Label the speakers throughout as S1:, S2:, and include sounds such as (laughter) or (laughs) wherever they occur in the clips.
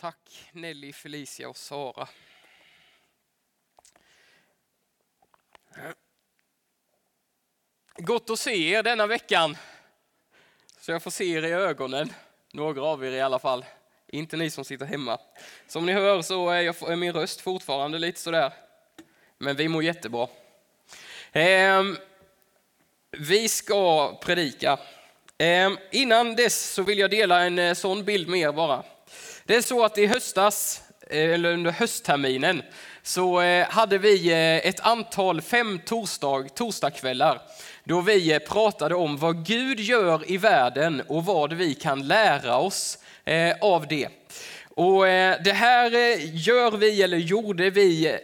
S1: Tack Nelly, Felicia och Sara. Gott att se er denna veckan. Så jag får se er i ögonen. Några av er i alla fall. Inte ni som sitter hemma. Som ni hör så är, jag, är min röst fortfarande lite sådär. Men vi mår jättebra. Ehm, vi ska predika. Ehm, innan dess så vill jag dela en eh, sån bild med er bara. Det är så att i höstas, eh, eller under höstterminen, så eh, hade vi eh, ett antal fem torsdag, torsdagskvällar då vi pratade om vad Gud gör i världen och vad vi kan lära oss av det. Och det här gör vi, eller gjorde vi,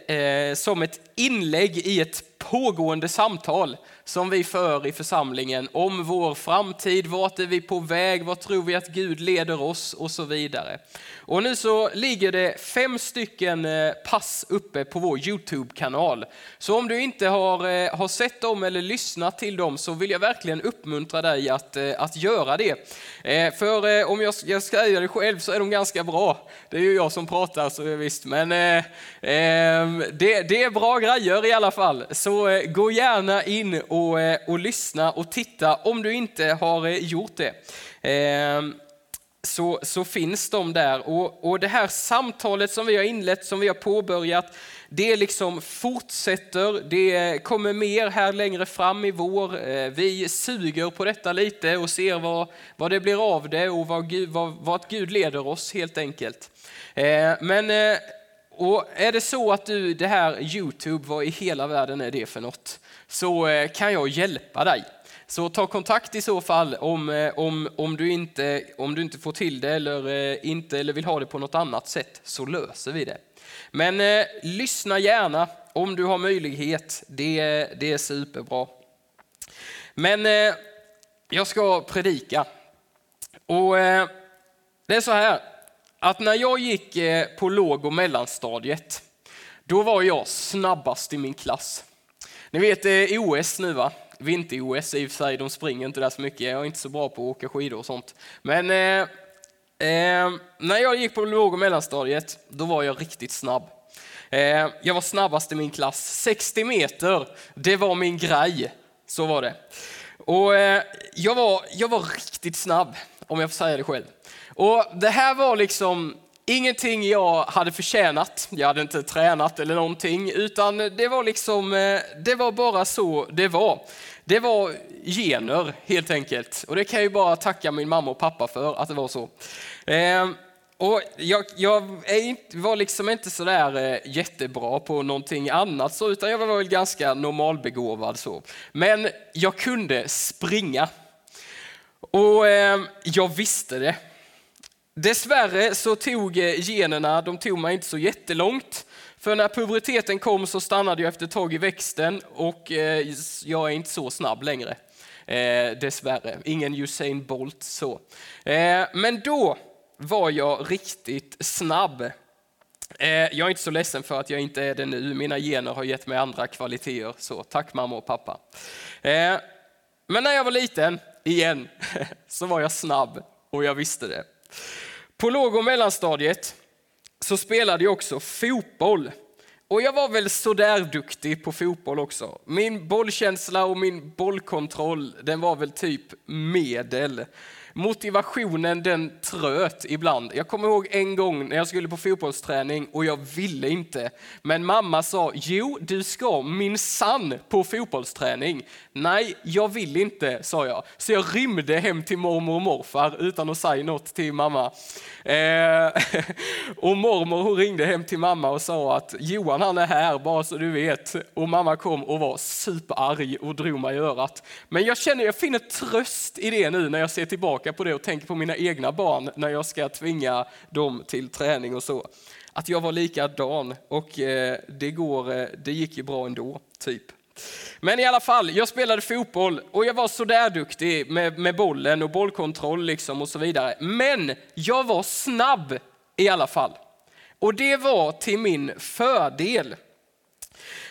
S1: som ett inlägg i ett pågående samtal som vi för i församlingen om vår framtid, vart är vi på väg, vad tror vi att Gud leder oss och så vidare. Och nu så ligger det fem stycken eh, pass uppe på vår Youtube-kanal. Så om du inte har, eh, har sett dem eller lyssnat till dem så vill jag verkligen uppmuntra dig att, eh, att göra det. För om jag, jag ska säga det själv så är de ganska bra. Det är ju jag som pratar så visst, men eh, ehm, det, det är bra grejer i alla fall. Så gå gärna in och, och lyssna och titta om du inte har gjort det ehm, så, så finns de där. Och, och det här samtalet som vi har inlett, som vi har påbörjat, det liksom fortsätter, det kommer mer här längre fram i vår. Eh, vi suger på detta lite och ser vad, vad det blir av det och vad Gud, vad, vad Gud leder oss helt enkelt. Eh, men eh, och är det så att du, det här Youtube, vad i hela världen är det för något? Så kan jag hjälpa dig. Så ta kontakt i så fall om, eh, om, om, du, inte, om du inte får till det eller, eh, inte, eller vill ha det på något annat sätt, så löser vi det. Men eh, lyssna gärna om du har möjlighet, det, det är superbra. Men eh, jag ska predika. Och eh, Det är så här, att när jag gick eh, på låg och mellanstadiet, då var jag snabbast i min klass. Ni vet eh, det är OS nu va? vinter-OS i och för sig, de springer inte där så mycket. Jag är inte så bra på att åka skidor och sånt. Men eh, eh, när jag gick på låg och mellanstadiet, då var jag riktigt snabb. Eh, jag var snabbast i min klass. 60 meter, det var min grej. Så var det. Och eh, jag, var, jag var riktigt snabb, om jag får säga det själv. Och det här var liksom ingenting jag hade förtjänat. Jag hade inte tränat eller någonting, utan det var liksom, eh, det var bara så det var. Det var gener helt enkelt. Och det kan jag ju bara tacka min mamma och pappa för att det var så. Ehm, och jag, jag inte, var liksom inte sådär eh, jättebra på någonting annat, så, utan jag var väl ganska normalbegåvad. Så. Men jag kunde springa. Och ehm, jag visste det. Dessvärre så tog eh, generna, de tog mig inte så jättelångt. För när puberteten kom så stannade jag efter ett tag i växten och eh, jag är inte så snabb längre. Eh, dessvärre, ingen Usain Bolt så. Men då var jag riktigt snabb. Jag är inte så ledsen för att jag inte är det nu. Mina gener har gett mig andra kvaliteter. Så tack mamma och pappa. Men när jag var liten, igen, (laughs) så var jag snabb och jag visste det. På låg och mellanstadiet så spelade jag också fotboll. Och jag var väl sådär duktig på fotboll också. Min bollkänsla och min bollkontroll, den var väl typ medel motivationen den tröt ibland. Jag kommer ihåg en gång när jag skulle på fotbollsträning och jag ville inte. Men mamma sa, jo du ska min sann på fotbollsträning. Nej, jag vill inte, sa jag. Så jag rymde hem till mormor och morfar utan att säga något till mamma. Eh, (laughs) och mormor hon ringde hem till mamma och sa att Johan han är här, bara så du vet. Och mamma kom och var superarg och drog mig i örat. Men jag känner, jag finner tröst i det nu när jag ser tillbaka tillbaka på det och tänker på mina egna barn när jag ska tvinga dem till träning och så. Att jag var likadan och eh, det, går, eh, det gick ju bra ändå, typ. Men i alla fall, jag spelade fotboll och jag var sådär duktig med, med bollen och bollkontroll liksom och så vidare. Men jag var snabb i alla fall. Och det var till min fördel.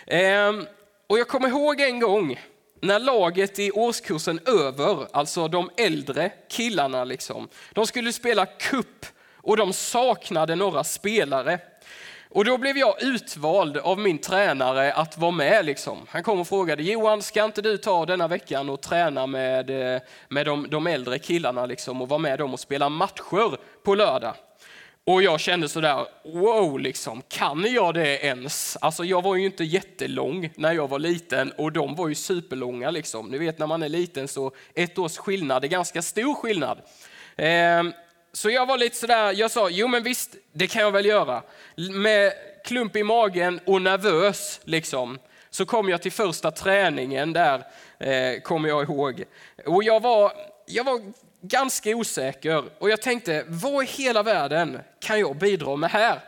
S1: Ehm, och jag kommer ihåg en gång när laget i årskursen över, alltså de äldre killarna, liksom, de skulle spela kupp och de saknade några spelare. Och då blev jag utvald av min tränare att vara med. Liksom. Han kom och frågade, Johan ska inte du ta denna veckan och träna med, eh, med de, de äldre killarna liksom, och vara med dem och spela matcher på lördag? Och jag kände sådär, wow, liksom, kan jag det ens? Alltså jag var ju inte jättelång när jag var liten och de var ju superlånga. Liksom. Ni vet när man är liten så ett års skillnad är ganska stor skillnad. Eh, så jag var lite sådär, jag sa, jo men visst, det kan jag väl göra. Med klump i magen och nervös liksom, så kom jag till första träningen där, eh, kommer jag ihåg. Och jag var, jag var ganska osäker och jag tänkte, vad i hela världen kan jag bidra med här?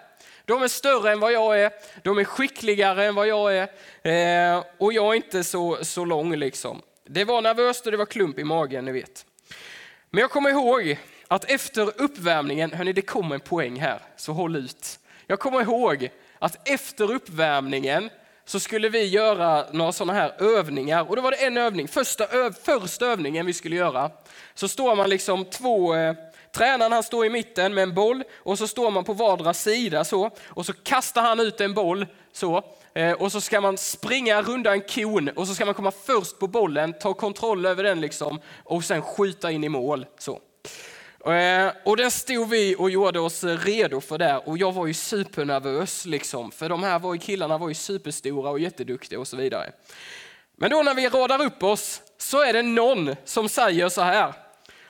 S1: De är större än vad jag är, de är skickligare än vad jag är eh, och jag är inte så, så lång liksom. Det var nervöst och det var klump i magen, ni vet. Men jag kommer ihåg att efter uppvärmningen, hörni det kommer en poäng här, så håll ut. Jag kommer ihåg att efter uppvärmningen så skulle vi göra några sådana här övningar och då var det en övning, första, öv, första övningen vi skulle göra. Så står man liksom två, eh, tränaren han står i mitten med en boll och så står man på vardera sida så och så kastar han ut en boll så eh, och så ska man springa runda en kon och så ska man komma först på bollen, ta kontroll över den liksom och sen skjuta in i mål. Så. Eh, och där stod vi och gjorde oss redo för det och jag var ju supernervös liksom, för de här var ju, killarna var ju superstora och jätteduktiga och så vidare. Men då när vi radar upp oss så är det någon som säger så här,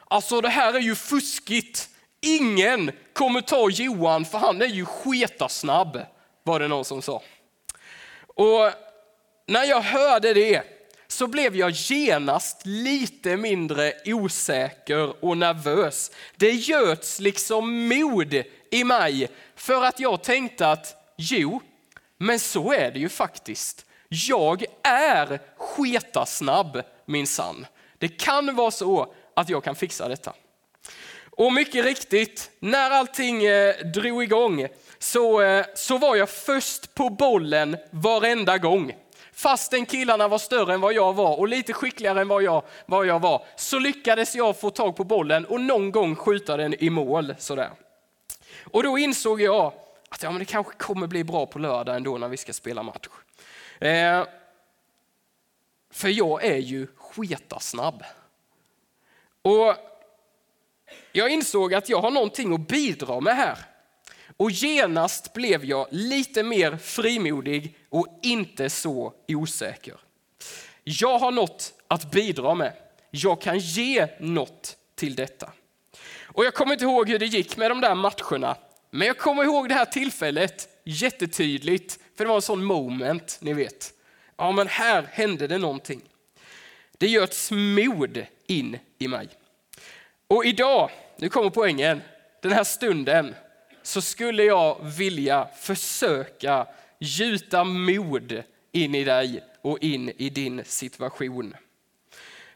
S1: alltså det här är ju fuskigt, ingen kommer ta Johan för han är ju sketasnabb, var det någon som sa. Och när jag hörde det så blev jag genast lite mindre osäker och nervös. Det göts liksom mod i mig för att jag tänkte att jo, men så är det ju faktiskt. Jag är sketasnabb minsann. Det kan vara så att jag kan fixa detta. Och mycket riktigt, när allting eh, drog igång så, eh, så var jag först på bollen varenda gång fastän killarna var större än vad jag var och lite skickligare än vad jag, vad jag var, så lyckades jag få tag på bollen och någon gång skjuta den i mål. Sådär. Och då insåg jag att ja, men det kanske kommer bli bra på lördag ändå när vi ska spela match. Eh, för jag är ju sketasnabb. Och jag insåg att jag har någonting att bidra med här. Och genast blev jag lite mer frimodig och inte så osäker. Jag har något att bidra med. Jag kan ge något till detta. Och jag kommer inte ihåg hur det gick med de där matcherna, men jag kommer ihåg det här tillfället jättetydligt, för det var en sån moment, ni vet. Ja, men här hände det någonting. Det göts mod in i mig. Och idag, nu kommer poängen, den här stunden så skulle jag vilja försöka gjuta mod in i dig och in i din situation.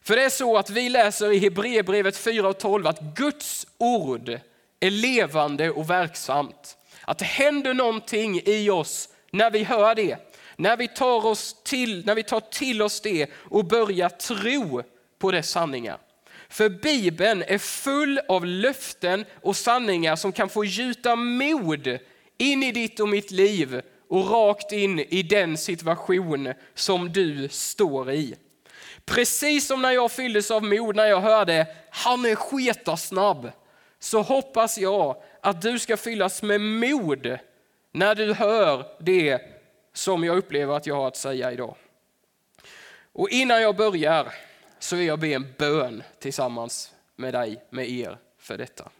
S1: För det är så att vi läser i Hebreerbrevet 4 och 12 att Guds ord är levande och verksamt. Att det händer någonting i oss när vi hör det. När vi tar, oss till, när vi tar till oss det och börjar tro på dess sanningar. För Bibeln är full av löften och sanningar som kan få gjuta mod in i ditt och mitt liv och rakt in i den situation som du står i. Precis som när jag fylldes av mod när jag hörde han är sketasnabb så hoppas jag att du ska fyllas med mod när du hör det som jag upplever att jag har att säga idag. Och innan jag börjar så vill jag be en bön tillsammans med dig, med er, för detta.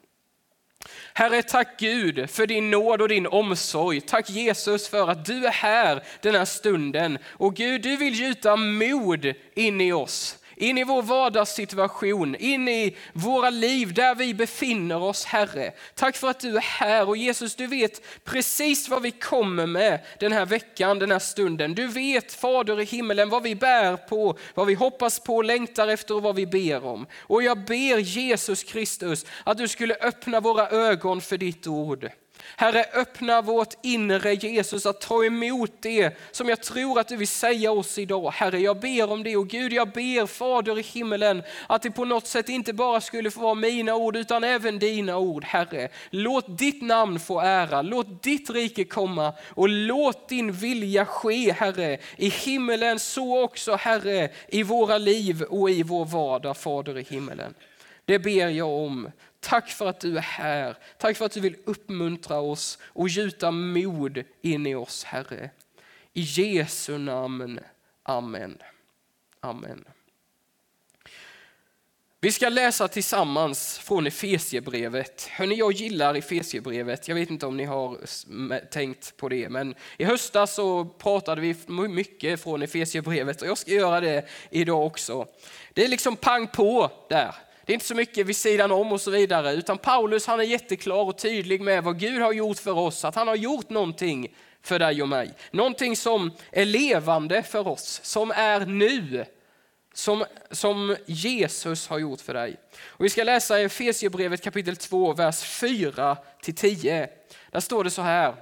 S1: Herre, tack Gud för din nåd och din omsorg. Tack Jesus för att du är här den här stunden. Och Gud, du vill gjuta mod in i oss in i vår vardagssituation, in i våra liv där vi befinner oss, Herre. Tack för att du är här och Jesus, du vet precis vad vi kommer med den här veckan, den här stunden. Du vet, Fader i himmelen, vad vi bär på, vad vi hoppas på, längtar efter och vad vi ber om. Och jag ber Jesus Kristus att du skulle öppna våra ögon för ditt ord. Herre, öppna vårt inre Jesus att ta emot det som jag tror att du vill säga oss idag. Herre, jag ber om det och Gud, jag ber Fader i himmelen att det på något sätt inte bara skulle få vara mina ord utan även dina ord. Herre, låt ditt namn få ära, låt ditt rike komma och låt din vilja ske, Herre, i himmelen så också, Herre, i våra liv och i vår vardag, Fader i himmelen. Det ber jag om. Tack för att du är här. Tack för att du vill uppmuntra oss och gjuta mod in i oss, Herre. I Jesu namn. Amen. Amen. Vi ska läsa tillsammans från Efesiebrevet. Hörrni, jag gillar Efesiebrevet. Jag vet inte om ni har tänkt på det, men i höstas så pratade vi mycket från Efesiebrevet och jag ska göra det idag också. Det är liksom pang på där. Det är inte så mycket vid sidan om och så vidare, utan Paulus han är jätteklar och tydlig med vad Gud har gjort för oss, att han har gjort någonting för dig och mig. Någonting som är levande för oss, som är nu, som, som Jesus har gjort för dig. Och vi ska läsa Efesierbrevet kapitel 2, vers 4 10. Där står det så här.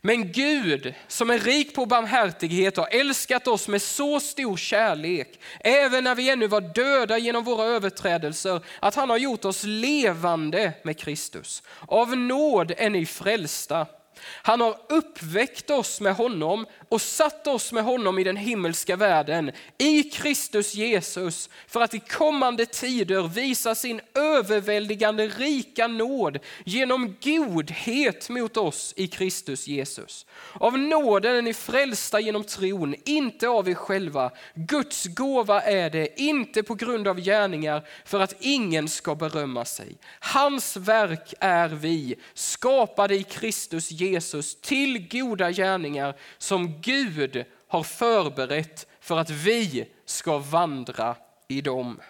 S1: Men Gud som är rik på barmhärtighet har älskat oss med så stor kärlek, även när vi ännu var döda genom våra överträdelser, att han har gjort oss levande med Kristus. Av nåd är ni frälsta han har uppväckt oss med honom och satt oss med honom i den himmelska världen, i Kristus Jesus, för att i kommande tider visa sin överväldigande rika nåd genom godhet mot oss i Kristus Jesus. Av nåden är ni frälsta genom tron, inte av er själva. Guds gåva är det, inte på grund av gärningar, för att ingen ska berömma sig. Hans verk är vi, skapade i Kristus Jesus Jesus till goda gärningar som Gud har förberett för att vi ska vandra i dem.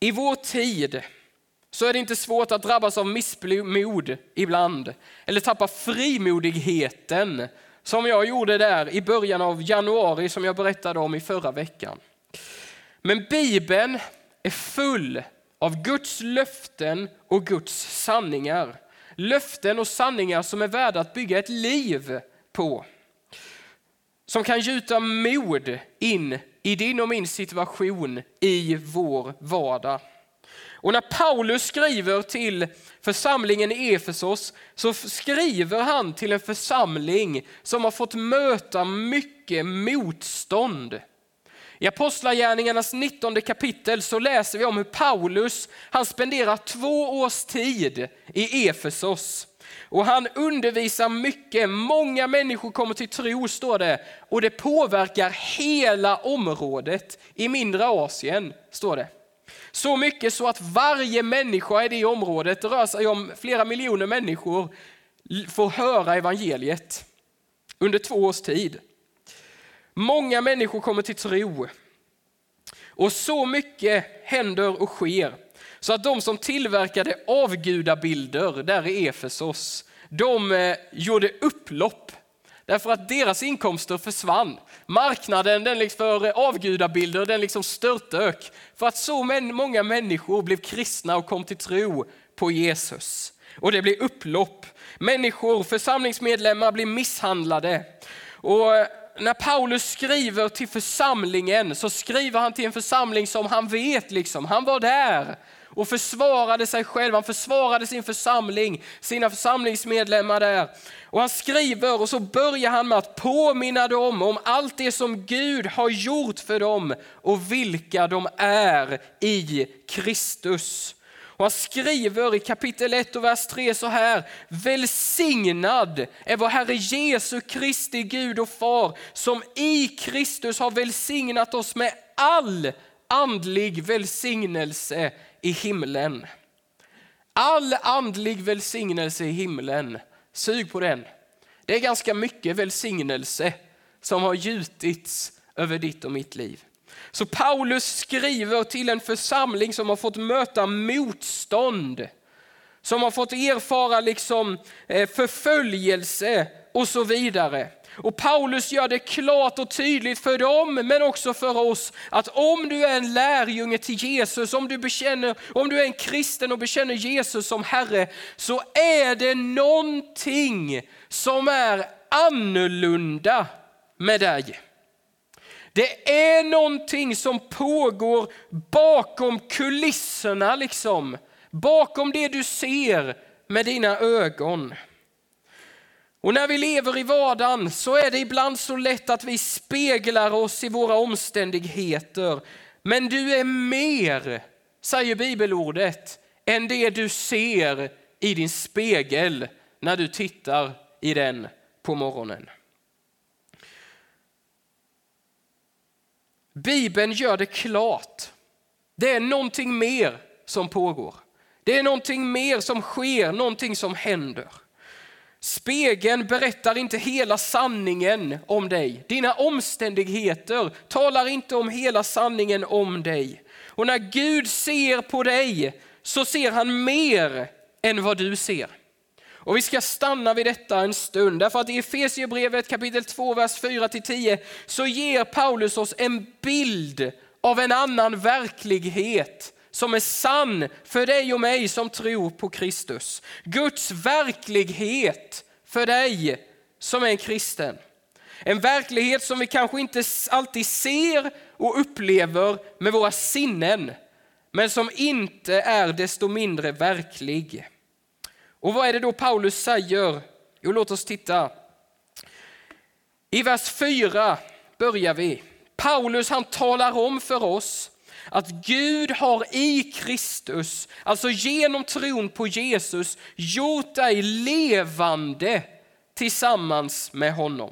S1: I vår tid så är det inte svårt att drabbas av missmod ibland eller tappa frimodigheten som jag gjorde där i början av januari som jag berättade om i förra veckan. Men Bibeln är full av Guds löften och Guds sanningar löften och sanningar som är värda att bygga ett liv på. Som kan gjuta mod in i din och min situation i vår vardag. Och när Paulus skriver till församlingen i Efesos så skriver han till en församling som har fått möta mycket motstånd. I Apostlagärningarnas 19 kapitel så läser vi om hur Paulus han spenderar två års tid i Efesos. Och han undervisar mycket, många människor kommer till tro står det. Och det påverkar hela området i mindre Asien, står det. Så mycket så att varje människa i det området, det rör sig om flera miljoner människor, får höra evangeliet under två års tid. Många människor kommer till tro. Och så mycket händer och sker så att de som tillverkade avgudabilder där i Efesos, de eh, gjorde upplopp därför att deras inkomster försvann. Marknaden den liksom för avgudabilder den liksom störtdök för att så många människor blev kristna och kom till tro på Jesus. Och det blev upplopp. Människor, församlingsmedlemmar blev misshandlade. Och eh, när Paulus skriver till församlingen så skriver han till en församling som han vet, liksom. han var där och försvarade sig själv, han försvarade sin församling, sina församlingsmedlemmar där. Och han skriver och så börjar han med att påminna dem om allt det som Gud har gjort för dem och vilka de är i Kristus. Och han skriver i kapitel 1 och vers 3 så här. Välsignad är vår Herre Jesu Kristi Gud och Far som i Kristus har välsignat oss med all andlig välsignelse i himlen. All andlig välsignelse i himlen. Sug på den. Det är ganska mycket välsignelse som har gjutits över ditt och mitt liv. Så Paulus skriver till en församling som har fått möta motstånd. som har fått erfara liksom eh, förföljelse och så vidare. Och Paulus gör det klart och tydligt för dem, men också för oss, att om du är en lärjunge till Jesus, om du, bekänner, om du är en kristen och bekänner Jesus som Herre, så är det någonting som är annorlunda med dig. Det är någonting som pågår bakom kulisserna, liksom. bakom det du ser med dina ögon. Och när vi lever i vardagen så är det ibland så lätt att vi speglar oss i våra omständigheter. Men du är mer, säger bibelordet, än det du ser i din spegel när du tittar i den på morgonen. Bibeln gör det klart. Det är någonting mer som pågår. Det är någonting mer som sker, någonting som händer. Spegeln berättar inte hela sanningen om dig. Dina omständigheter talar inte om hela sanningen om dig. Och när Gud ser på dig så ser han mer än vad du ser. Och vi ska stanna vid detta en stund, därför att i Efesierbrevet kapitel 2, vers 4-10 så ger Paulus oss en bild av en annan verklighet som är sann för dig och mig som tror på Kristus. Guds verklighet för dig som är en kristen. En verklighet som vi kanske inte alltid ser och upplever med våra sinnen, men som inte är desto mindre verklig. Och vad är det då Paulus säger? Jo, låt oss titta. I vers 4 börjar vi. Paulus han talar om för oss att Gud har i Kristus, alltså genom tron på Jesus, gjort dig levande tillsammans med honom.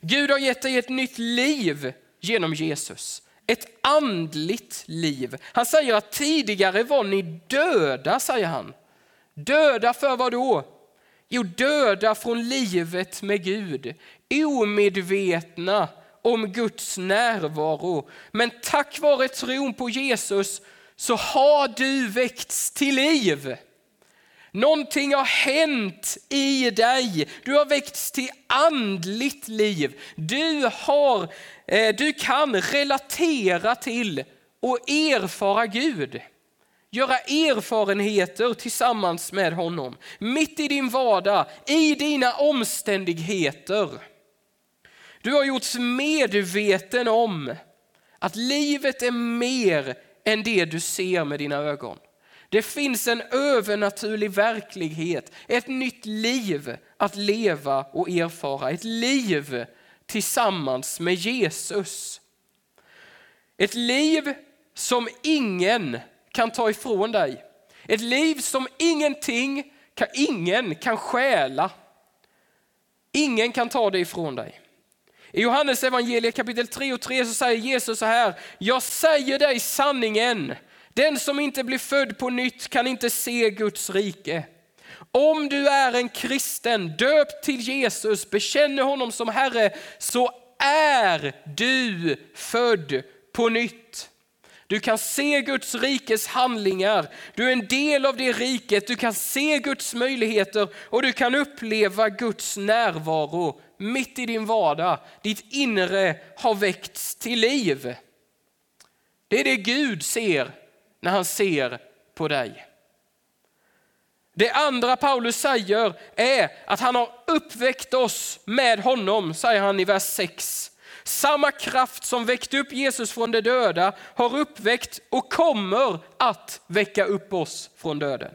S1: Gud har gett dig ett nytt liv genom Jesus. Ett andligt liv. Han säger att tidigare var ni döda, säger han. Döda för vad då? Jo, döda från livet med Gud. Omedvetna om Guds närvaro. Men tack vare tron på Jesus så har du väckts till liv. Någonting har hänt i dig. Du har väckts till andligt liv. Du, har, eh, du kan relatera till och erfara Gud göra erfarenheter tillsammans med honom. Mitt i din vardag, i dina omständigheter. Du har gjorts medveten om att livet är mer än det du ser med dina ögon. Det finns en övernaturlig verklighet, ett nytt liv att leva och erfara. Ett liv tillsammans med Jesus. Ett liv som ingen kan ta ifrån dig. Ett liv som ingenting, kan, ingen kan stjäla. Ingen kan ta det ifrån dig. I Johannes evangeliet kapitel 3 och 3 så säger Jesus så här, jag säger dig sanningen, den som inte blir född på nytt kan inte se Guds rike. Om du är en kristen, döpt till Jesus, bekänner honom som Herre, så är du född på nytt. Du kan se Guds rikes handlingar. Du är en del av det riket. Du kan se Guds möjligheter och du kan uppleva Guds närvaro mitt i din vardag. Ditt inre har väckts till liv. Det är det Gud ser när han ser på dig. Det andra Paulus säger är att han har uppväckt oss med honom, säger han i vers 6. Samma kraft som väckte upp Jesus från de döda har uppväckt och kommer att väcka upp oss från döden.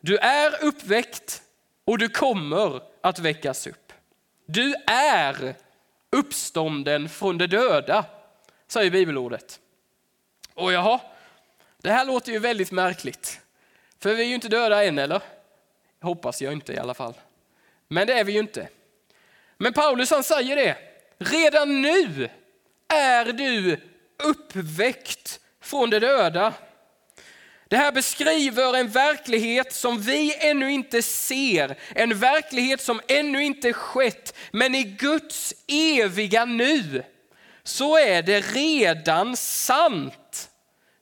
S1: Du är uppväckt och du kommer att väckas upp. Du är uppstånden från de döda, säger bibelordet. Och jaha, det här låter ju väldigt märkligt. För vi är ju inte döda än, eller? Hoppas jag inte i alla fall. Men det är vi ju inte. Men Paulus han säger det. Redan nu är du uppväckt från de döda. Det här beskriver en verklighet som vi ännu inte ser, en verklighet som ännu inte skett. Men i Guds eviga nu så är det redan sant.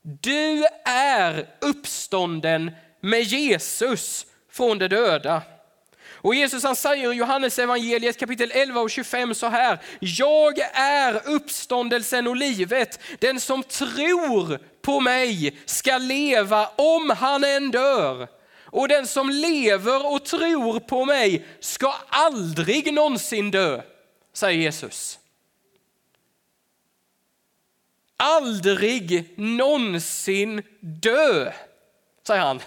S1: Du är uppstånden med Jesus från de döda. Och Jesus han säger i Johannes evangeliet kapitel 11 och 25 så här. Jag är uppståndelsen och livet. Den som tror på mig ska leva om han än dör. Och den som lever och tror på mig ska aldrig någonsin dö, säger Jesus. Aldrig någonsin dö, säger han.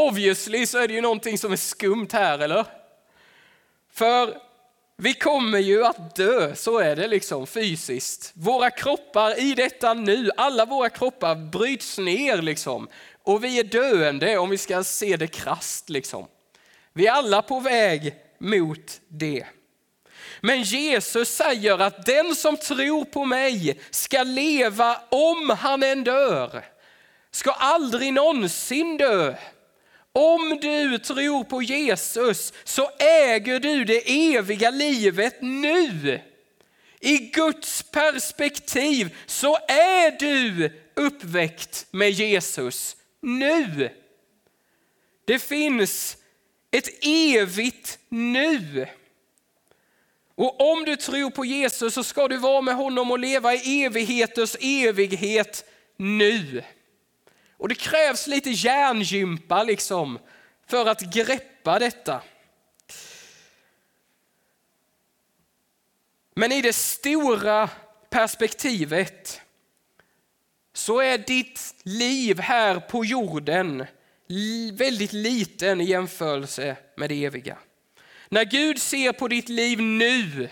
S1: Obviously så är det ju någonting som är skumt här, eller? För vi kommer ju att dö, så är det liksom fysiskt. Våra kroppar i detta nu, alla våra kroppar bryts ner liksom. Och vi är döende om vi ska se det krast liksom. Vi är alla på väg mot det. Men Jesus säger att den som tror på mig ska leva om han än dör. Ska aldrig någonsin dö. Om du tror på Jesus så äger du det eviga livet nu. I Guds perspektiv så är du uppväckt med Jesus nu. Det finns ett evigt nu. Och om du tror på Jesus så ska du vara med honom och leva i evigheters evighet nu. Och det krävs lite hjärngympa liksom för att greppa detta. Men i det stora perspektivet så är ditt liv här på jorden väldigt liten i jämförelse med det eviga. När Gud ser på ditt liv nu,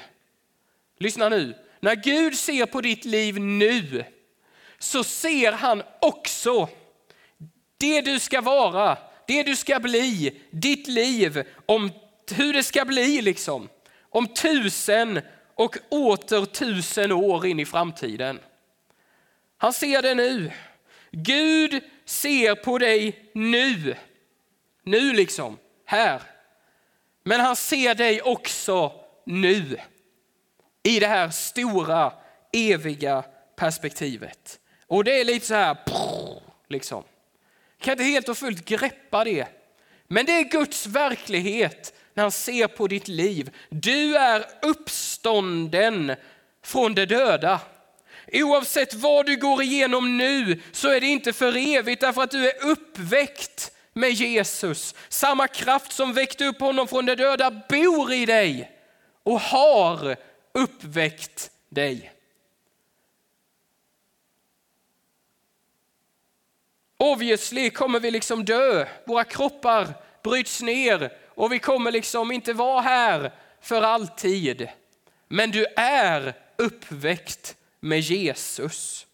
S1: lyssna nu, när Gud ser på ditt liv nu så ser han också det du ska vara, det du ska bli, ditt liv, om hur det ska bli liksom. Om tusen och åter tusen år in i framtiden. Han ser det nu. Gud ser på dig nu. Nu liksom, här. Men han ser dig också nu. I det här stora, eviga perspektivet. Och det är lite så här, liksom kan inte helt och fullt greppa det. Men det är Guds verklighet när han ser på ditt liv. Du är uppstånden från de döda. Oavsett vad du går igenom nu så är det inte för evigt därför att du är uppväckt med Jesus. Samma kraft som väckte upp honom från de döda bor i dig och har uppväckt dig. Obviously kommer vi liksom dö, våra kroppar bryts ner och vi kommer liksom inte vara här för alltid. Men du är uppväckt med Jesus.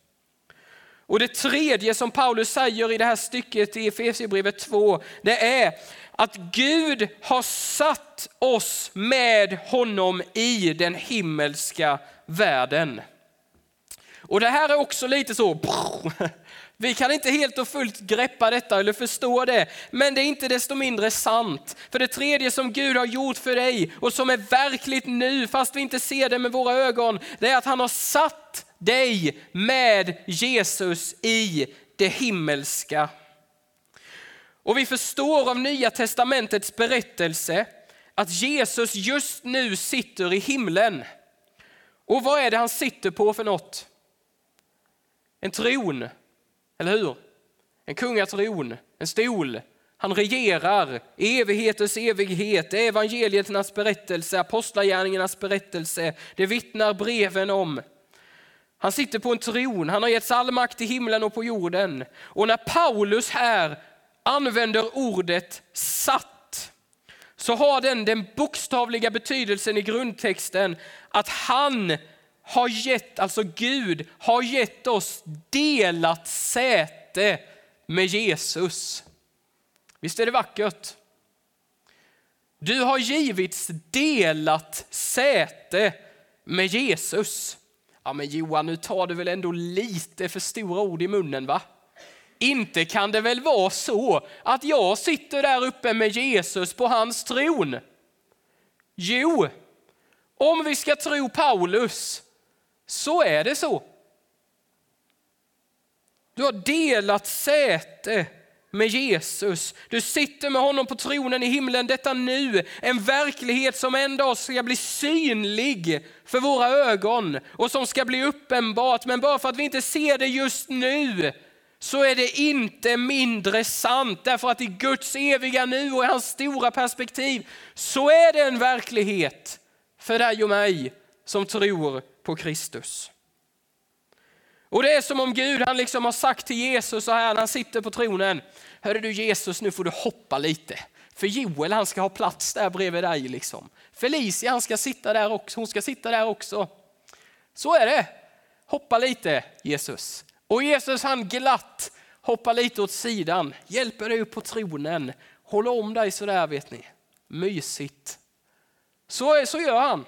S1: Och det tredje som Paulus säger i det här stycket i Efesierbrevet 2, det är att Gud har satt oss med honom i den himmelska världen. Och det här är också lite så, (laughs) vi kan inte helt och fullt greppa detta eller förstå det, men det är inte desto mindre sant. För det tredje som Gud har gjort för dig och som är verkligt nu, fast vi inte ser det med våra ögon, det är att han har satt dig med Jesus i det himmelska. Och vi förstår av Nya Testamentets berättelse att Jesus just nu sitter i himlen. Och vad är det han sitter på för något? En tron eller hur? En kungatron, en stol. Han regerar evigheters evighet. Det är evangeliernas berättelse, apostlagärningarnas berättelse. Det vittnar breven om. Han sitter på en tron, han har getts all makt i himlen och på jorden. Och när Paulus här använder ordet satt så har den den bokstavliga betydelsen i grundtexten att han har gett, alltså Gud har gett oss delat säte med Jesus. Visst är det vackert? Du har givits delat säte med Jesus. Ja men Johan, nu tar du väl ändå lite för stora ord i munnen va? Inte kan det väl vara så att jag sitter där uppe med Jesus på hans tron? Jo, om vi ska tro Paulus så är det så. Du har delat säte med Jesus. Du sitter med honom på tronen i himlen, detta nu. En verklighet som en dag ska bli synlig för våra ögon och som ska bli uppenbart. Men bara för att vi inte ser det just nu så är det inte mindre sant. Därför att i Guds eviga nu och i hans stora perspektiv så är det en verklighet för dig och mig som tror på Kristus. Och det är som om Gud han liksom har sagt till Jesus så här när han sitter på tronen. Hörru du Jesus, nu får du hoppa lite. För Joel han ska ha plats där bredvid dig. Liksom. Felicia han ska sitta där också, hon ska sitta där också. Så är det. Hoppa lite Jesus. Och Jesus han glatt hoppar lite åt sidan, hjälper dig upp på tronen, håller om dig sådär vet ni. Mysigt. Så, så gör han.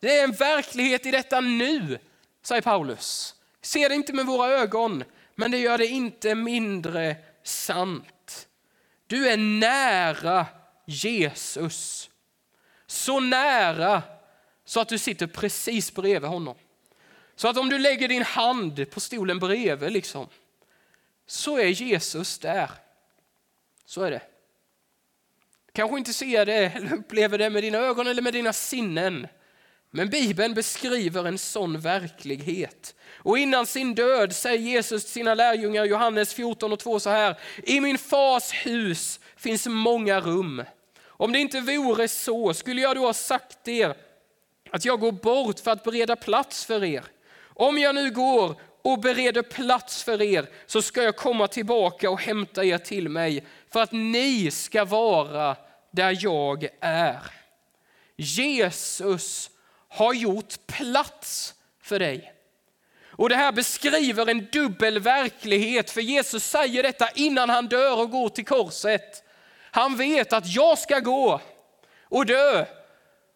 S1: Det är en verklighet i detta nu, säger Paulus. Ser det inte med våra ögon, men det gör det inte mindre sant. Du är nära Jesus. Så nära så att du sitter precis bredvid honom. Så att om du lägger din hand på stolen bredvid liksom, så är Jesus där. Så är det. Kanske inte ser det eller upplever det med dina ögon eller med dina sinnen. Men Bibeln beskriver en sån verklighet. Och innan sin död säger Jesus till sina lärjungar Johannes 14 och 2 så här. I min fars hus finns många rum. Om det inte vore så skulle jag då ha sagt er att jag går bort för att bereda plats för er. Om jag nu går och bereder plats för er så ska jag komma tillbaka och hämta er till mig för att ni ska vara där jag är. Jesus har gjort plats för dig. Och Det här beskriver en dubbel verklighet, för Jesus säger detta innan han dör och går till korset. Han vet att jag ska gå och dö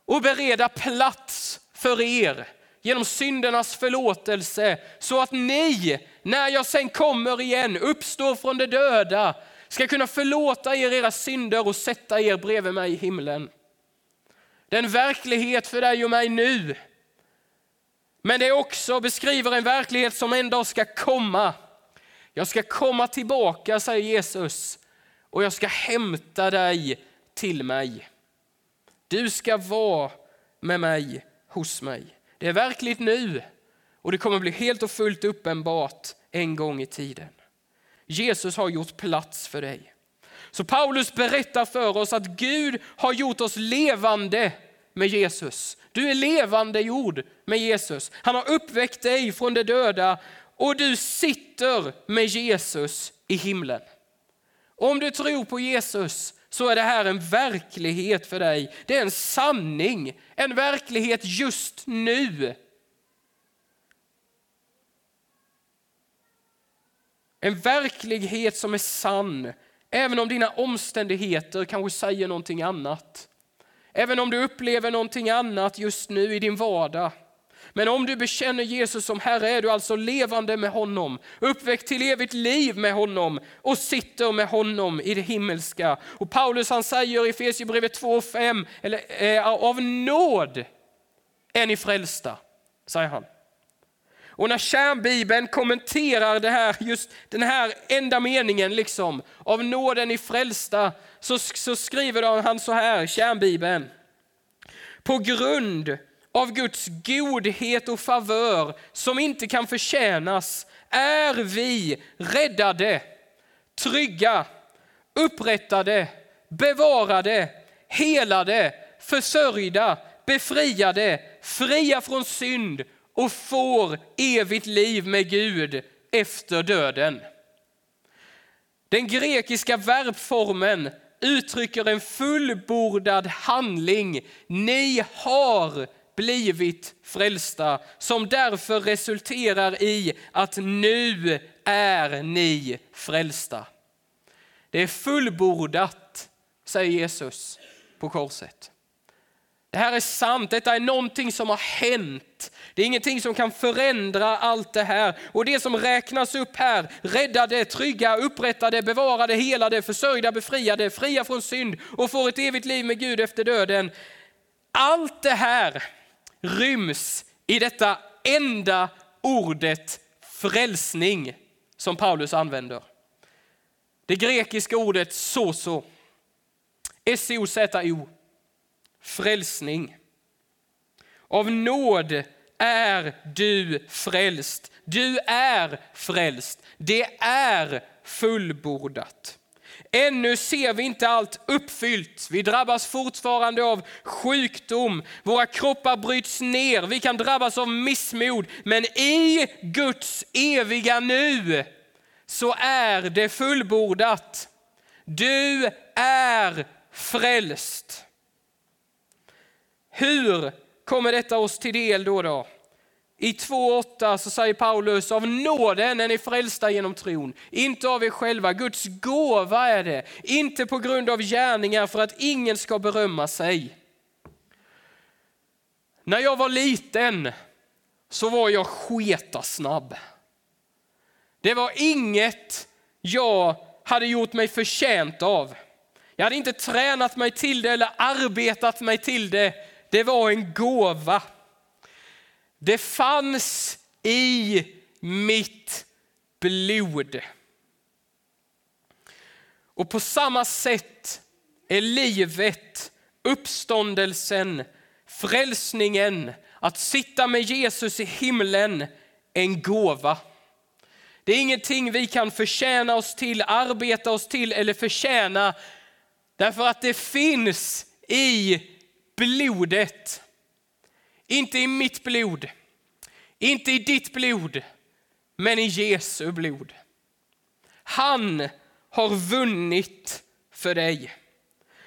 S1: och bereda plats för er genom syndernas förlåtelse så att ni, när jag sen kommer igen, uppstår från de döda, ska kunna förlåta er era synder och sätta er bredvid mig i himlen. Det är en verklighet för dig och mig nu. Men det också beskriver en verklighet som en dag ska komma. Jag ska komma tillbaka, säger Jesus, och jag ska hämta dig till mig. Du ska vara med mig, hos mig. Det är verkligt nu och det kommer bli helt och fullt uppenbart en gång i tiden. Jesus har gjort plats för dig. Så Paulus berättar för oss att Gud har gjort oss levande med Jesus. Du är levande jord med Jesus. Han har uppväckt dig från de döda och du sitter med Jesus i himlen. Om du tror på Jesus så är det här en verklighet för dig. Det är en sanning, en verklighet just nu. En verklighet som är sann, även om dina omständigheter kanske säger någonting annat. Även om du upplever någonting annat just nu i din vardag. Men om du bekänner Jesus som Herre är du alltså levande med honom, uppväckt till evigt liv med honom och sitter med honom i det himmelska. Och Paulus han säger i Efesierbrevet 2.5, eller eh, av nåd är ni frälsta, säger han. Och när kärnbibeln kommenterar det här, just den här enda meningen, liksom, av nåden i frälsta, så, så skriver han så här, kärnbibeln. På grund av Guds godhet och favör som inte kan förtjänas är vi räddade, trygga, upprättade, bevarade, helade, försörjda, befriade, fria från synd och får evigt liv med Gud efter döden. Den grekiska verbformen uttrycker en fullbordad handling. Ni har blivit frälsta som därför resulterar i att nu är ni frälsta. Det är fullbordat, säger Jesus på korset. Det här är sant, detta är någonting som har hänt. Det är ingenting som kan förändra allt det här. Och det som räknas upp här, räddade, trygga, upprättade, bevarade, helade, försörjda, befriade, fria från synd och får ett evigt liv med Gud efter döden. Allt det här ryms i detta enda ordet frälsning som Paulus använder. Det grekiska ordet soso. S-O-Z-O. Frälsning. Av nåd är du frälst. Du är frälst. Det är fullbordat. Ännu ser vi inte allt uppfyllt. Vi drabbas fortfarande av sjukdom. Våra kroppar bryts ner. Vi kan drabbas av missmod. Men i Guds eviga nu så är det fullbordat. Du är frälst. Hur kommer detta oss till del då? då? I 2.8 så säger Paulus, av nåden är ni frälsta genom tron, inte av er själva. Guds gåva är det, inte på grund av gärningar för att ingen ska berömma sig. När jag var liten så var jag snabb. Det var inget jag hade gjort mig förtjänt av. Jag hade inte tränat mig till det eller arbetat mig till det. Det var en gåva. Det fanns i mitt blod. Och på samma sätt är livet, uppståndelsen, frälsningen, att sitta med Jesus i himlen en gåva. Det är ingenting vi kan förtjäna oss till, arbeta oss till eller förtjäna därför att det finns i blodet. Inte i mitt blod, inte i ditt blod, men i Jesu blod. Han har vunnit för dig.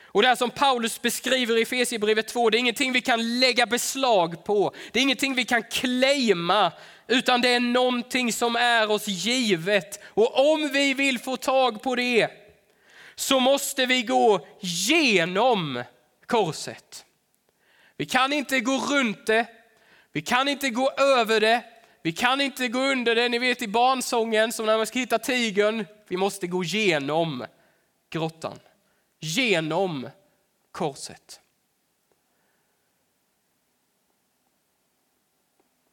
S1: Och det här som Paulus beskriver i Efesierbrevet 2, det är ingenting vi kan lägga beslag på. Det är ingenting vi kan claima, utan det är någonting som är oss givet. Och om vi vill få tag på det så måste vi gå genom korset. Vi kan inte gå runt det, vi kan inte gå över det, vi kan inte gå under det. Ni vet i barnsången som när man ska hitta tigern, vi måste gå genom grottan, genom korset.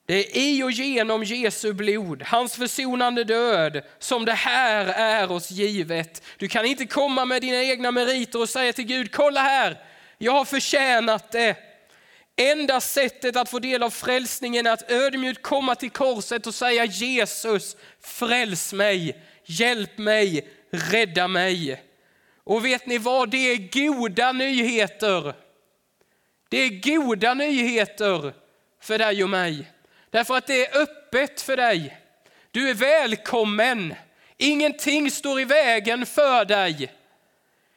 S1: Det är i och genom Jesu blod, hans försonande död, som det här är oss givet. Du kan inte komma med dina egna meriter och säga till Gud, kolla här, jag har förtjänat det. Enda sättet att få del av frälsningen är att ödmjukt komma till korset och säga Jesus, fräls mig, hjälp mig, rädda mig. Och vet ni vad, det är goda nyheter. Det är goda nyheter för dig och mig. Därför att det är öppet för dig. Du är välkommen. Ingenting står i vägen för dig.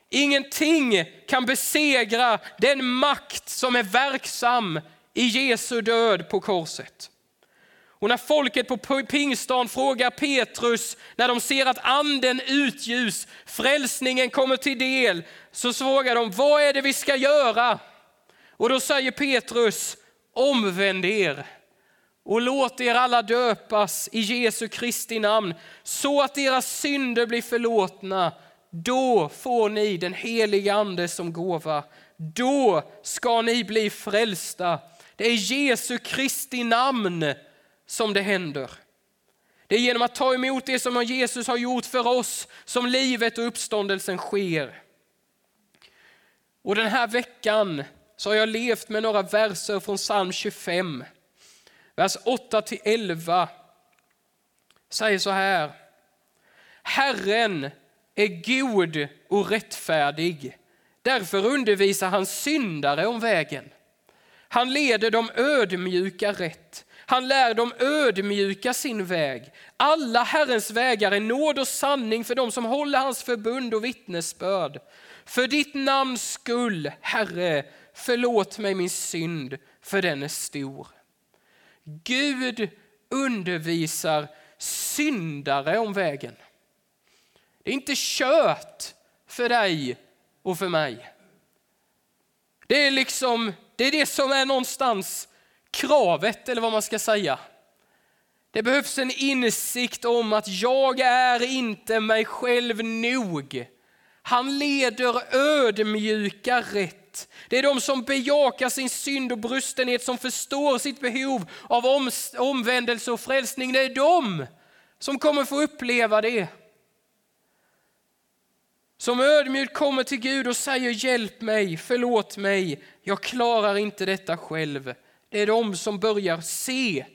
S1: Ingenting kan besegra den makt som är verksam i Jesu död på korset. Och när folket på pingstan frågar Petrus, när de ser att anden utljus, frälsningen kommer till del, så frågar de, vad är det vi ska göra? Och då säger Petrus, omvänd er och låt er alla döpas i Jesu Kristi namn, så att era synder blir förlåtna då får ni den heliga ande som gåva. Då ska ni bli frälsta. Det är Jesu Kristi namn som det händer. Det är genom att ta emot det som Jesus har gjort för oss som livet och uppståndelsen sker. Och den här veckan så har jag levt med några verser från psalm 25. Vers 8 till 11 säger så här. Herren är god och rättfärdig. Därför undervisar han syndare om vägen. Han leder de ödmjuka rätt. Han lär de ödmjuka sin väg. Alla Herrens vägar är nåd och sanning för dem som håller hans förbund och vittnesbörd. För ditt namns skull, Herre, förlåt mig min synd, för den är stor. Gud undervisar syndare om vägen. Det är inte kört för dig och för mig. Det är liksom, det är det som är någonstans kravet eller vad man ska säga. Det behövs en insikt om att jag är inte mig själv nog. Han leder ödmjuka rätt. Det är de som bejakar sin synd och brustenhet, som förstår sitt behov av omvändelse och frälsning. Det är de som kommer få uppleva det som ödmjukt kommer till Gud och säger hjälp mig, förlåt mig, jag klarar inte detta själv. Det är de som börjar se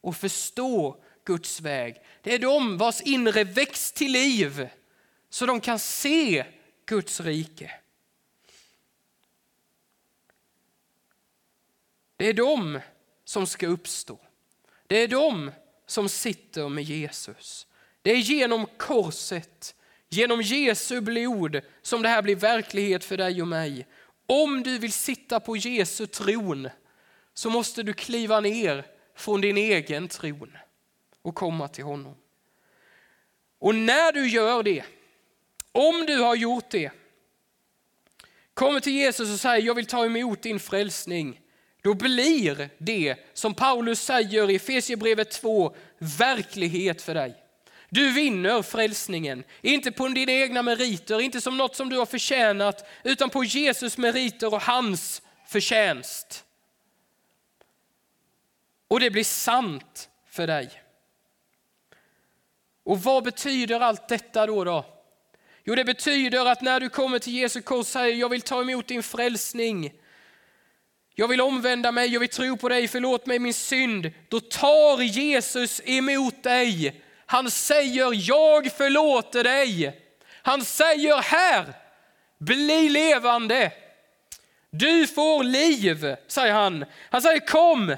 S1: och förstå Guds väg. Det är de vars inre väcks till liv så de kan se Guds rike. Det är de som ska uppstå. Det är de som sitter med Jesus. Det är genom korset, genom Jesu blod som det här blir verklighet för dig och mig. Om du vill sitta på Jesu tron så måste du kliva ner från din egen tron och komma till honom. Och när du gör det, om du har gjort det, kommer till Jesus och säger jag vill ta emot din frälsning, då blir det som Paulus säger i Efesierbrevet 2 verklighet för dig. Du vinner frälsningen, inte på dina egna meriter, inte som något som du har förtjänat, utan på Jesus meriter och hans förtjänst. Och det blir sant för dig. Och vad betyder allt detta då? då? Jo, det betyder att när du kommer till Jesu kors och säger jag vill ta emot din frälsning, jag vill omvända mig, jag vill tro på dig, förlåt mig min synd. Då tar Jesus emot dig. Han säger jag förlåter dig. Han säger här, bli levande. Du får liv, säger han. Han säger kom,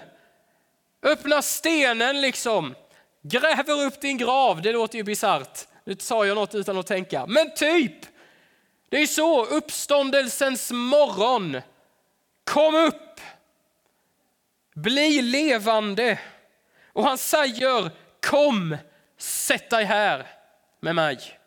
S1: öppna stenen liksom. Gräver upp din grav, det låter ju bisarrt. Nu sa jag något utan att tänka, men typ. Det är så, uppståndelsens morgon. Kom upp, bli levande. Och han säger kom, sätt dig här med mig.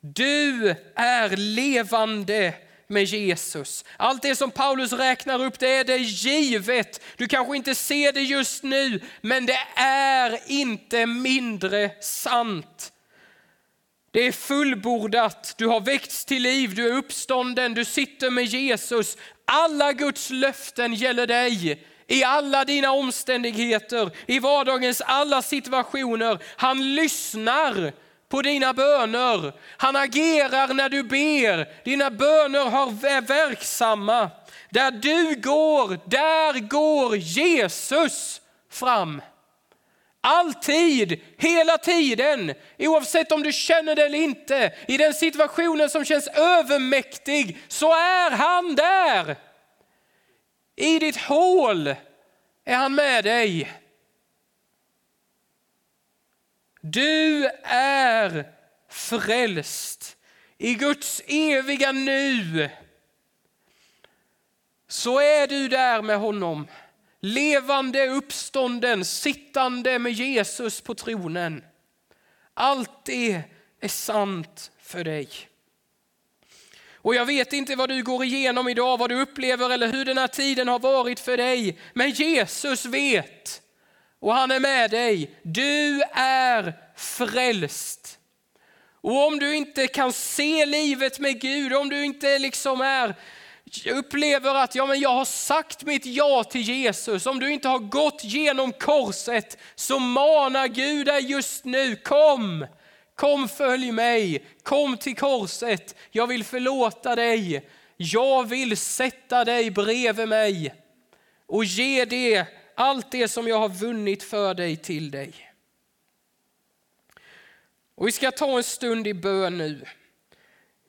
S1: Du är levande med Jesus. Allt det som Paulus räknar upp, det är det givet. Du kanske inte ser det just nu, men det är inte mindre sant. Det är fullbordat, du har väckts till liv, du är uppstånden, du sitter med Jesus. Alla Guds löften gäller dig i alla dina omständigheter, i vardagens alla situationer. Han lyssnar på dina böner. Han agerar när du ber. Dina böner är verksamma. Där du går, där går Jesus fram. Alltid, hela tiden, oavsett om du känner det eller inte. I den situationen som känns övermäktig så är han där. I ditt hål är han med dig. Du är frälst i Guds eviga nu. Så är du där med honom, levande, uppstånden, sittande med Jesus på tronen. Allt det är sant för dig. Och jag vet inte vad du går igenom idag, vad du upplever eller hur den här tiden har varit för dig. Men Jesus vet och han är med dig. Du är frälst. Och om du inte kan se livet med Gud, om du inte liksom är upplever att ja, men jag har sagt mitt ja till Jesus, om du inte har gått genom korset så manar Gud dig just nu, kom, kom följ mig, kom till korset, jag vill förlåta dig, jag vill sätta dig bredvid mig och ge det allt det som jag har vunnit för dig till dig. Och vi ska ta en stund i bön nu.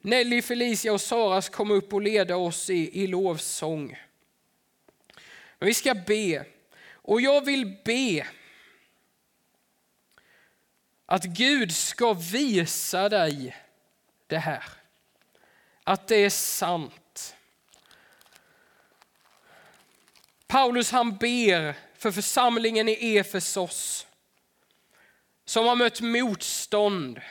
S1: Nelly, Felicia och Saras kom upp och leda oss i, i lovsång. Men vi ska be. Och jag vill be att Gud ska visa dig det här. Att det är sant. Paulus han ber för församlingen i Efesos som har mött motstånd.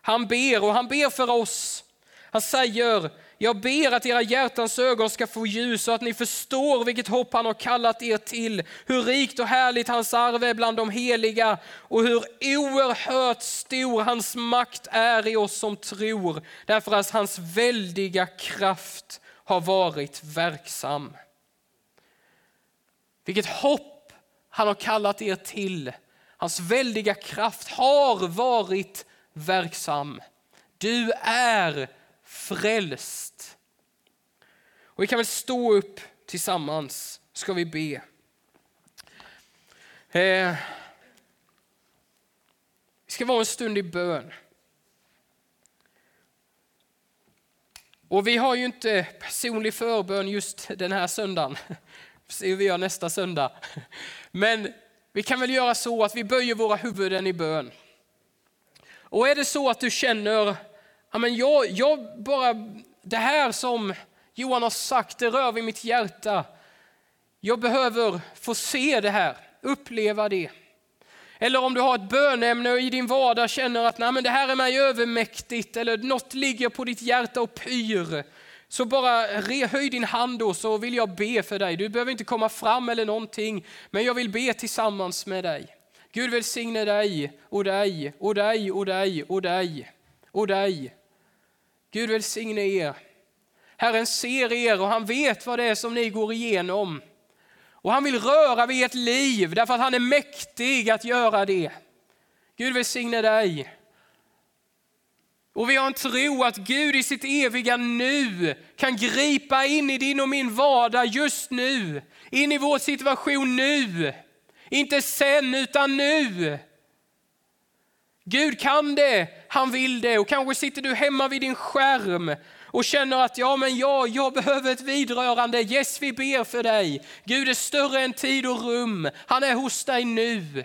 S1: Han ber och han ber för oss. Han säger, jag ber att era hjärtans ögon ska få ljus så att ni förstår vilket hopp han har kallat er till, hur rikt och härligt hans arv är bland de heliga och hur oerhört stor hans makt är i oss som tror, därför att hans väldiga kraft har varit verksam. Vilket hopp han har kallat er till. Hans väldiga kraft har varit verksam. Du är frälst. Och vi kan väl stå upp tillsammans, ska vi be. Eh, vi ska vara en stund i bön. Och vi har ju inte personlig förbön just den här söndagen. Vi (laughs) Se hur vi gör nästa söndag. Men vi kan väl göra så att vi böjer våra huvuden i bön. Och är det så att du känner, ja men jag, jag bara, det här som Johan har sagt, det rör vid mitt hjärta. Jag behöver få se det här, uppleva det. Eller om du har ett bönämne och i din vardag känner att Nej, men det här är mig övermäktigt eller något ligger på ditt hjärta och pyr. Så bara höj din hand då så vill jag be för dig. Du behöver inte komma fram eller någonting, men jag vill be tillsammans med dig. Gud välsigne dig och dig och dig och dig och dig och dig. Gud välsigne er. Herren ser er och han vet vad det är som ni går igenom. Och han vill röra vid ert liv därför att han är mäktig att göra det. Gud välsigne dig. Och vi har en tro att Gud i sitt eviga nu kan gripa in i din och min vardag just nu. In i vår situation nu. Inte sen utan nu. Gud kan det, han vill det och kanske sitter du hemma vid din skärm och känner att ja, men jag, jag behöver ett vidrörande. Yes, vi ber för dig. Gud är större än tid och rum. Han är hos dig nu.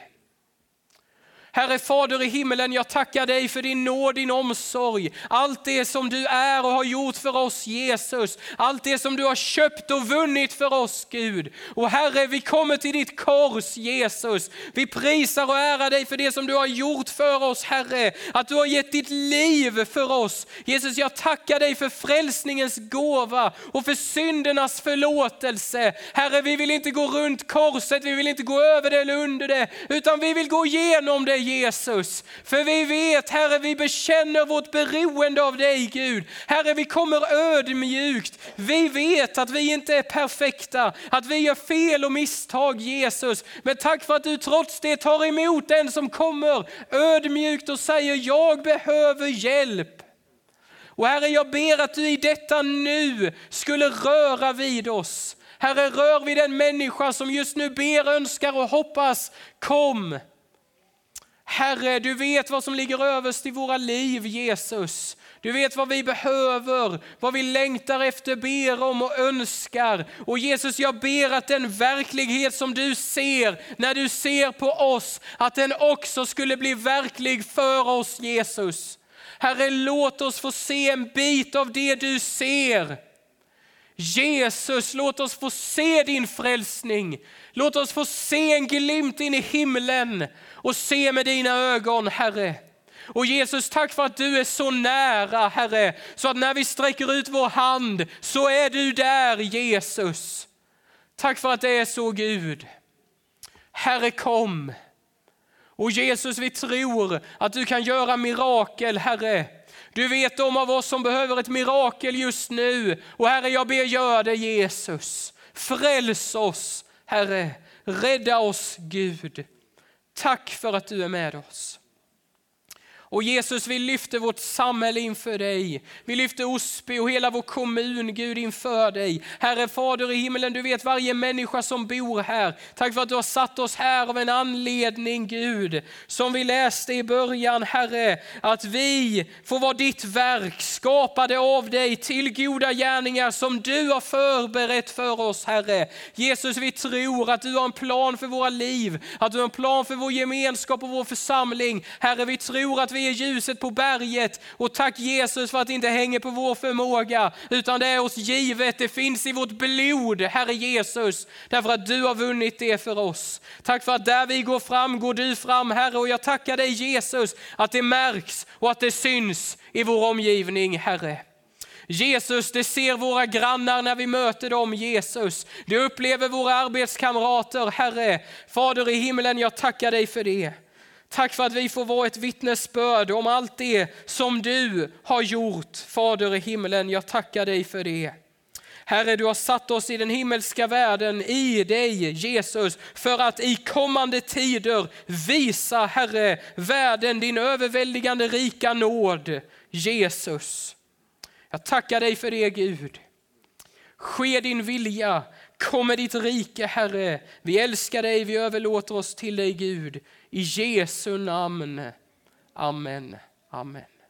S1: Herre Fader i himmelen, jag tackar dig för din nåd, din omsorg. Allt det som du är och har gjort för oss Jesus. Allt det som du har köpt och vunnit för oss Gud. Och Herre, vi kommer till ditt kors Jesus. Vi prisar och ärar dig för det som du har gjort för oss Herre. Att du har gett ditt liv för oss. Jesus, jag tackar dig för frälsningens gåva och för syndernas förlåtelse. Herre, vi vill inte gå runt korset, vi vill inte gå över det eller under det, utan vi vill gå igenom det Jesus. För vi vet, Herre, vi bekänner vårt beroende av dig Gud. Herre, vi kommer ödmjukt. Vi vet att vi inte är perfekta, att vi gör fel och misstag Jesus. Men tack för att du trots det tar emot den som kommer ödmjukt och säger, jag behöver hjälp. Och Herre, jag ber att du i detta nu skulle röra vid oss. Herre, rör vid den människa som just nu ber, önskar och hoppas. Kom, Herre, du vet vad som ligger överst i våra liv, Jesus. Du vet vad vi behöver, vad vi längtar efter, ber om och önskar. Och Jesus, jag ber att den verklighet som du ser när du ser på oss, att den också skulle bli verklig för oss, Jesus. Herre, låt oss få se en bit av det du ser. Jesus, låt oss få se din frälsning. Låt oss få se en glimt in i himlen och se med dina ögon, Herre. Och Jesus, tack för att du är så nära, Herre, så att när vi sträcker ut vår hand så är du där, Jesus. Tack för att det är så, Gud. Herre, kom. Och Jesus, vi tror att du kan göra mirakel, Herre. Du vet de av oss som behöver ett mirakel just nu. Och Herre, jag ber gör det Jesus. Fräls oss, Herre. Rädda oss, Gud. Tack för att du är med oss. Och Jesus, vi lyfter vårt samhälle inför dig. Vi lyfter Osby och hela vår kommun, Gud, inför dig. Herre Fader i himmelen, du vet varje människa som bor här. Tack för att du har satt oss här av en anledning, Gud. Som vi läste i början, Herre, att vi får vara ditt verk, skapade av dig till goda gärningar som du har förberett för oss, Herre. Jesus, vi tror att du har en plan för våra liv, att du har en plan för vår gemenskap och vår församling. Herre, vi tror att vi är ljuset på berget och tack Jesus för att det inte hänger på vår förmåga utan det är oss givet, det finns i vårt blod, Herre Jesus, därför att du har vunnit det för oss. Tack för att där vi går fram går du fram Herre och jag tackar dig Jesus att det märks och att det syns i vår omgivning Herre. Jesus, det ser våra grannar när vi möter dem, Jesus. Det upplever våra arbetskamrater, Herre. Fader i himlen, jag tackar dig för det. Tack för att vi får vara ett vittnesbörd om allt det som du har gjort, Fader i himlen. Jag tackar dig för det. Herre, du har satt oss i den himmelska världen, i dig Jesus, för att i kommande tider visa, Herre, världen din överväldigande rika nåd. Jesus, jag tackar dig för det Gud. Ske din vilja, kom med ditt rike Herre. Vi älskar dig, vi överlåter oss till dig Gud. I Jesu namn. Amen. Amen.